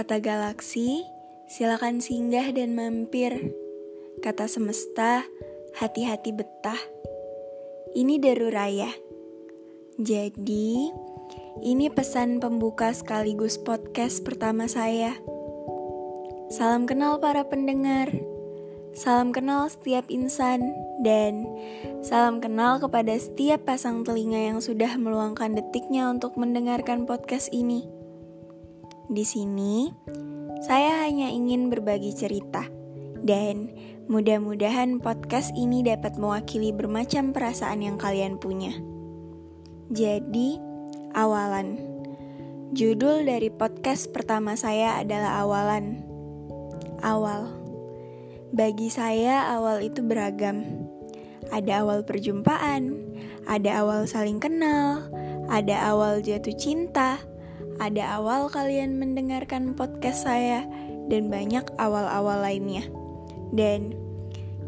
Kata galaksi, silakan singgah dan mampir. Kata semesta, hati-hati betah. Ini Daruraya. Jadi, ini pesan pembuka sekaligus podcast pertama saya. Salam kenal para pendengar. Salam kenal setiap insan dan salam kenal kepada setiap pasang telinga yang sudah meluangkan detiknya untuk mendengarkan podcast ini. Di sini, saya hanya ingin berbagi cerita, dan mudah-mudahan podcast ini dapat mewakili bermacam perasaan yang kalian punya. Jadi, awalan. Judul dari podcast pertama saya adalah Awalan. Awal. Bagi saya, awal itu beragam. Ada awal perjumpaan, ada awal saling kenal, ada awal jatuh cinta, ada awal kalian mendengarkan podcast saya, dan banyak awal-awal lainnya. Dan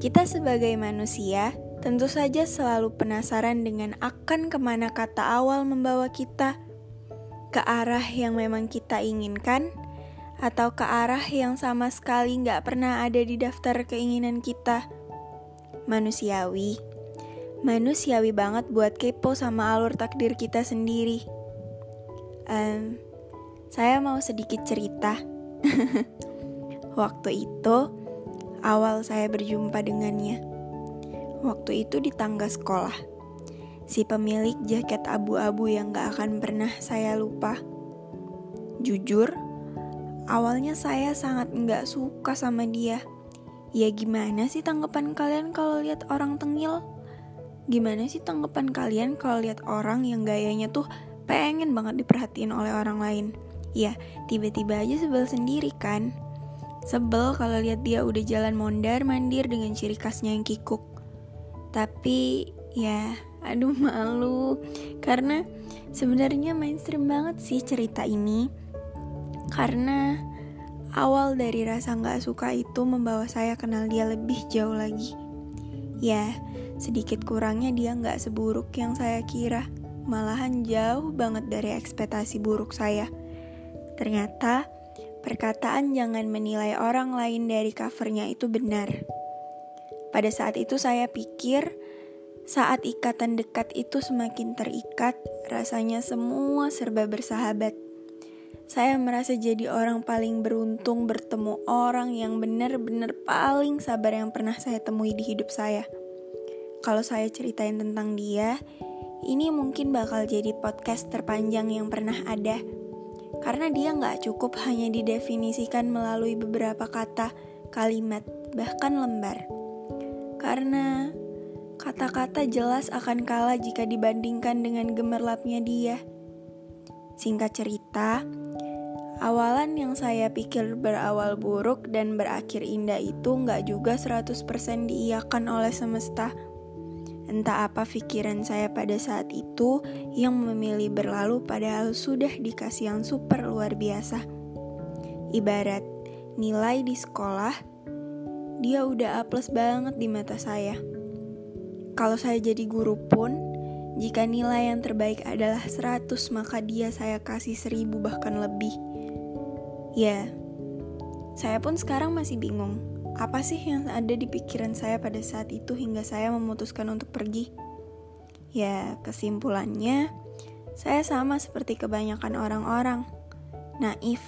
kita sebagai manusia tentu saja selalu penasaran dengan akan ke mana kata awal membawa kita ke arah yang memang kita inginkan atau ke arah yang sama sekali nggak pernah ada di daftar keinginan kita. Manusiawi, manusiawi banget buat kepo sama alur takdir kita sendiri um, saya mau sedikit cerita. Waktu itu, awal saya berjumpa dengannya. Waktu itu di tangga sekolah. Si pemilik jaket abu-abu yang gak akan pernah saya lupa. Jujur, awalnya saya sangat gak suka sama dia. Ya gimana sih tanggapan kalian kalau lihat orang tengil? Gimana sih tanggapan kalian kalau lihat orang yang gayanya tuh pengen banget diperhatiin oleh orang lain. Ya, tiba-tiba aja sebel sendiri kan. Sebel kalau lihat dia udah jalan mondar mandir dengan ciri khasnya yang kikuk. Tapi ya, aduh malu karena sebenarnya mainstream banget sih cerita ini. Karena awal dari rasa nggak suka itu membawa saya kenal dia lebih jauh lagi. Ya, sedikit kurangnya dia nggak seburuk yang saya kira malahan jauh banget dari ekspektasi buruk saya. Ternyata, perkataan jangan menilai orang lain dari covernya itu benar. Pada saat itu saya pikir, saat ikatan dekat itu semakin terikat, rasanya semua serba bersahabat. Saya merasa jadi orang paling beruntung bertemu orang yang benar-benar paling sabar yang pernah saya temui di hidup saya. Kalau saya ceritain tentang dia, ini mungkin bakal jadi podcast terpanjang yang pernah ada. Karena dia nggak cukup hanya didefinisikan melalui beberapa kata, kalimat, bahkan lembar. Karena kata-kata jelas akan kalah jika dibandingkan dengan gemerlapnya dia. Singkat cerita, awalan yang saya pikir berawal buruk dan berakhir indah itu nggak juga 100% diiakan oleh semesta. Entah apa pikiran saya pada saat itu yang memilih berlalu padahal sudah dikasih yang super luar biasa. Ibarat nilai di sekolah, dia udah A plus banget di mata saya. Kalau saya jadi guru pun, jika nilai yang terbaik adalah 100 maka dia saya kasih 1000 bahkan lebih. Ya, saya pun sekarang masih bingung apa sih yang ada di pikiran saya pada saat itu hingga saya memutuskan untuk pergi? Ya, kesimpulannya, saya sama seperti kebanyakan orang-orang, naif,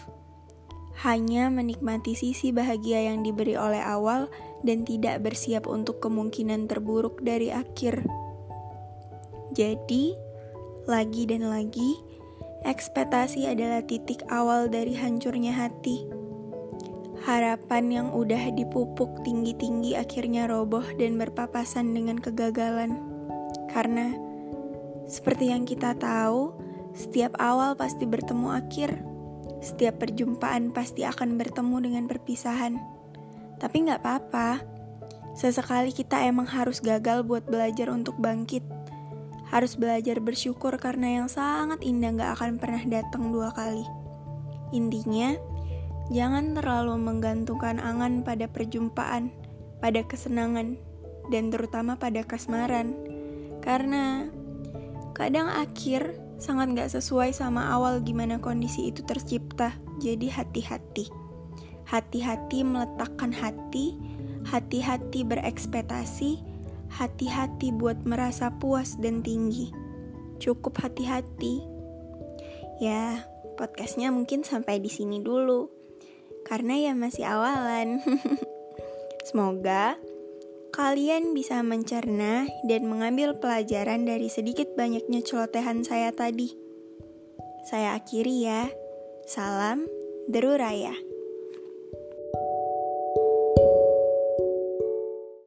hanya menikmati sisi bahagia yang diberi oleh awal dan tidak bersiap untuk kemungkinan terburuk dari akhir. Jadi, lagi dan lagi, ekspektasi adalah titik awal dari hancurnya hati Harapan yang udah dipupuk tinggi-tinggi akhirnya roboh dan berpapasan dengan kegagalan. Karena seperti yang kita tahu, setiap awal pasti bertemu akhir. Setiap perjumpaan pasti akan bertemu dengan perpisahan. Tapi nggak apa-apa. Sesekali kita emang harus gagal buat belajar untuk bangkit. Harus belajar bersyukur karena yang sangat indah nggak akan pernah datang dua kali. Intinya, Jangan terlalu menggantungkan angan pada perjumpaan, pada kesenangan, dan terutama pada kasmaran. Karena kadang akhir Sangat gak sesuai sama awal gimana kondisi itu tercipta. Jadi hati-hati. Hati-hati meletakkan hati, hati-hati berekspektasi, hati-hati buat merasa puas dan tinggi. Cukup hati-hati. Ya, podcastnya mungkin sampai di sini dulu. Karena ya masih awalan. Semoga kalian bisa mencerna dan mengambil pelajaran dari sedikit banyaknya celotehan saya tadi. Saya akhiri ya. Salam Deru Raya.